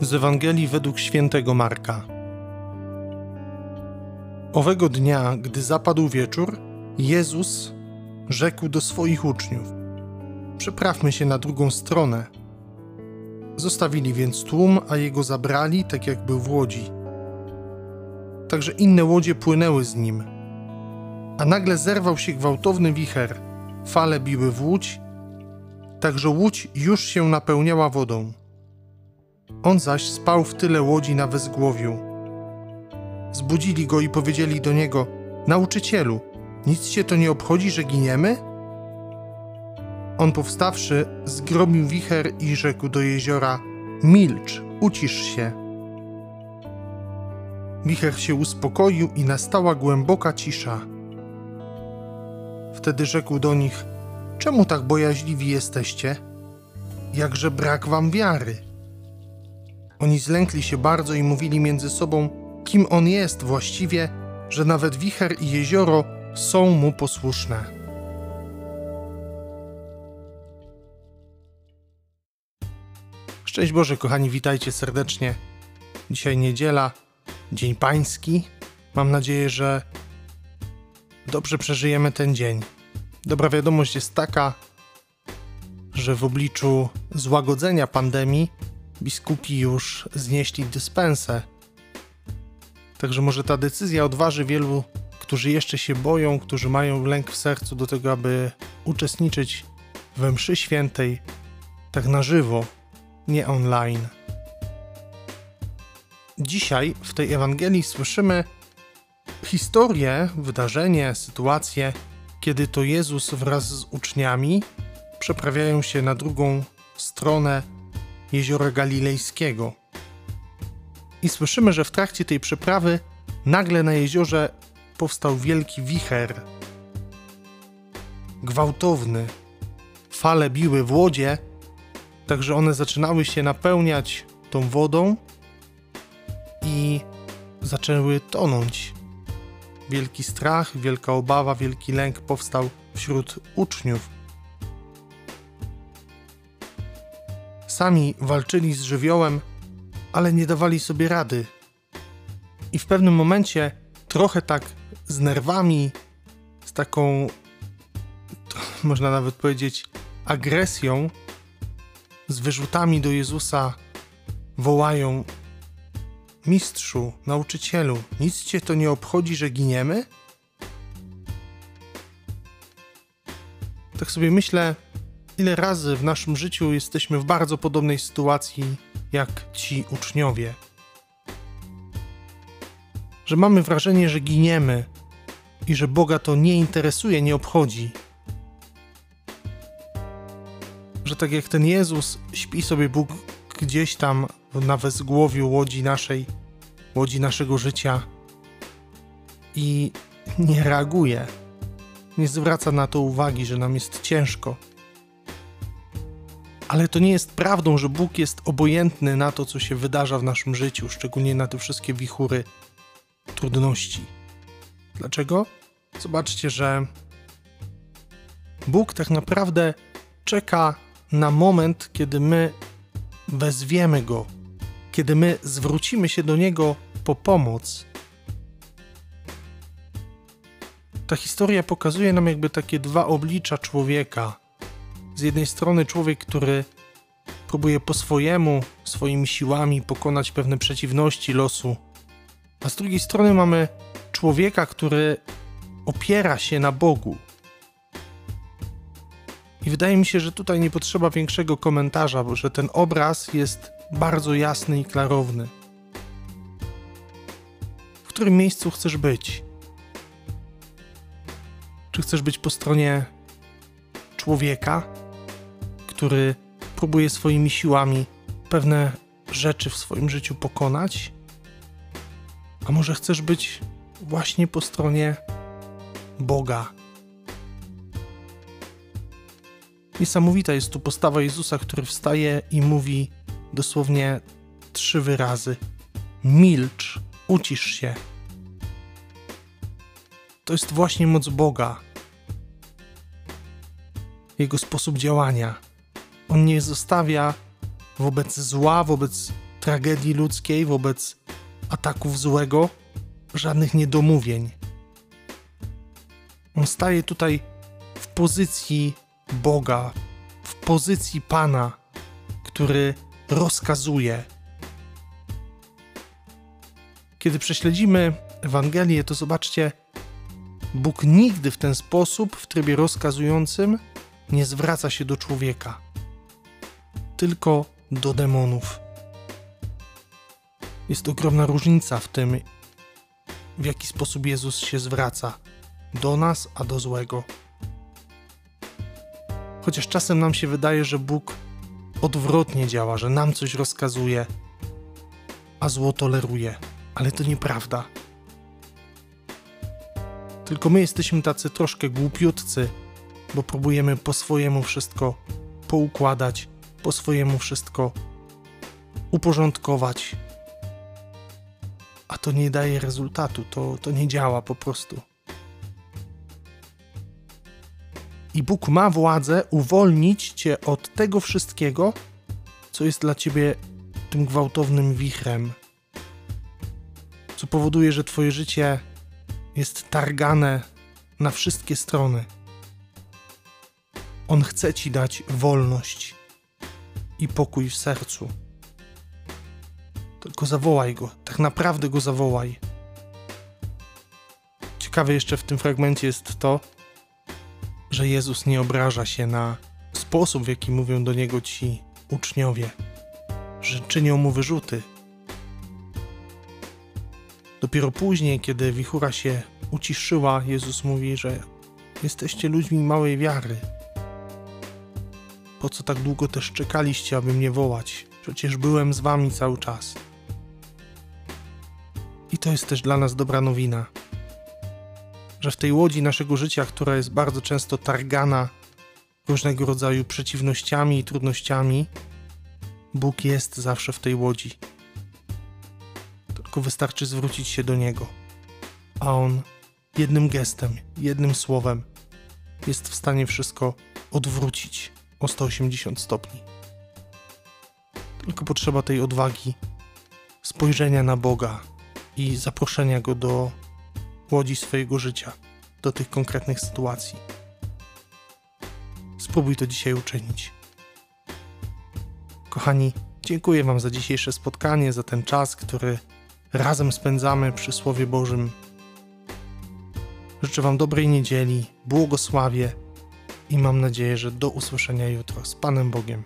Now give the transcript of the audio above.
Z Ewangelii według świętego Marka. Owego dnia, gdy zapadł wieczór, Jezus rzekł do swoich uczniów: Przeprawmy się na drugą stronę. Zostawili więc tłum, a jego zabrali, tak jak był w łodzi. Także inne łodzie płynęły z nim. A nagle zerwał się gwałtowny wicher. Fale biły w łódź, także łódź już się napełniała wodą. On zaś spał w tyle łodzi na wezgłowiu. Zbudzili go i powiedzieli do niego: Nauczycielu, nic cię to nie obchodzi, że giniemy? On powstawszy, zgromił wicher i rzekł do jeziora: Milcz, ucisz się. Wicher się uspokoił i nastała głęboka cisza. Wtedy rzekł do nich: Czemu tak bojaźliwi jesteście? Jakże brak wam wiary? Oni zlękli się bardzo i mówili między sobą, kim on jest właściwie, że nawet wicher i jezioro są mu posłuszne. Szczęść Boże, kochani, witajcie serdecznie. Dzisiaj niedziela, Dzień Pański. Mam nadzieję, że dobrze przeżyjemy ten dzień. Dobra wiadomość jest taka, że w obliczu złagodzenia pandemii biskupi już znieśli dyspensę. Także może ta decyzja odważy wielu, którzy jeszcze się boją, którzy mają lęk w sercu do tego, aby uczestniczyć we mszy świętej tak na żywo, nie online. Dzisiaj w tej Ewangelii słyszymy historię, wydarzenie, sytuację, kiedy to Jezus wraz z uczniami przeprawiają się na drugą stronę jeziora Galilejskiego. I słyszymy, że w trakcie tej przeprawy nagle na jeziorze powstał wielki wicher. Gwałtowny. Fale biły w łodzie, także one zaczynały się napełniać tą wodą i zaczęły tonąć. Wielki strach, wielka obawa, wielki lęk powstał wśród uczniów. Sami walczyli z żywiołem, ale nie dawali sobie rady. I w pewnym momencie, trochę tak z nerwami, z taką, można nawet powiedzieć, agresją, z wyrzutami do Jezusa wołają: Mistrzu, nauczycielu, nic cię to nie obchodzi, że giniemy? Tak sobie myślę, ile razy w naszym życiu jesteśmy w bardzo podobnej sytuacji jak ci uczniowie. Że mamy wrażenie, że giniemy i że Boga to nie interesuje, nie obchodzi. Że tak jak ten Jezus śpi sobie Bóg gdzieś tam na wezgłowiu łodzi naszej, łodzi naszego życia i nie reaguje, nie zwraca na to uwagi, że nam jest ciężko. Ale to nie jest prawdą, że Bóg jest obojętny na to, co się wydarza w naszym życiu, szczególnie na te wszystkie wichury trudności. Dlaczego? Zobaczcie, że Bóg tak naprawdę czeka na moment, kiedy my wezwiemy Go, kiedy my zwrócimy się do Niego po pomoc. Ta historia pokazuje nam jakby takie dwa oblicza człowieka. Z jednej strony człowiek, który próbuje po swojemu, swoimi siłami pokonać pewne przeciwności losu, a z drugiej strony mamy człowieka, który opiera się na Bogu. I wydaje mi się, że tutaj nie potrzeba większego komentarza, bo że ten obraz jest bardzo jasny i klarowny. W którym miejscu chcesz być? Czy chcesz być po stronie człowieka, który próbuje swoimi siłami pewne rzeczy w swoim życiu pokonać? A może chcesz być właśnie po stronie Boga? Niesamowita jest tu postawa Jezusa, który wstaje i mówi dosłownie trzy wyrazy: Milcz, ucisz się. To jest właśnie moc Boga. Jego sposób działania. On nie zostawia wobec zła, wobec tragedii ludzkiej, wobec ataków złego, żadnych niedomówień. On staje tutaj w pozycji Boga, w pozycji Pana, który rozkazuje. Kiedy prześledzimy Ewangelię, to zobaczcie, Bóg nigdy w ten sposób, w trybie rozkazującym, nie zwraca się do człowieka, tylko do demonów. Jest ogromna różnica w tym, w jaki sposób Jezus się zwraca do nas, a do złego. Chociaż czasem nam się wydaje, że Bóg odwrotnie działa, że nam coś rozkazuje, a zło toleruje, ale to nieprawda. Tylko my jesteśmy tacy troszkę głupiutcy, bo próbujemy po swojemu wszystko poukładać, po swojemu wszystko uporządkować. A to nie daje rezultatu, to, to nie działa po prostu. I Bóg ma władzę uwolnić cię od tego wszystkiego, co jest dla ciebie tym gwałtownym wichrem, co powoduje, że twoje życie jest targane na wszystkie strony. On chce ci dać wolność i pokój w sercu. Tylko zawołaj go, tak naprawdę go zawołaj. Ciekawe jeszcze w tym fragmencie jest to, że Jezus nie obraża się na sposób, w jaki mówią do niego ci uczniowie, że czynią mu wyrzuty. Dopiero później, kiedy wichura się uciszyła, Jezus mówi, że jesteście ludźmi małej wiary. Po co tak długo też czekaliście, aby mnie wołać? Przecież byłem z wami cały czas. I to jest też dla nas dobra nowina że w tej łodzi naszego życia, która jest bardzo często targana różnego rodzaju przeciwnościami i trudnościami, Bóg jest zawsze w tej łodzi. Tylko wystarczy zwrócić się do Niego, a On jednym gestem, jednym słowem jest w stanie wszystko odwrócić o 180 stopni. Tylko potrzeba tej odwagi, spojrzenia na Boga i zaproszenia Go do łodzi swojego życia do tych konkretnych sytuacji. Spróbuj to dzisiaj uczynić. Kochani, dziękuję Wam za dzisiejsze spotkanie, za ten czas, który razem spędzamy przy Słowie Bożym. Życzę Wam dobrej niedzieli, błogosławie i mam nadzieję, że do usłyszenia jutro z Panem Bogiem.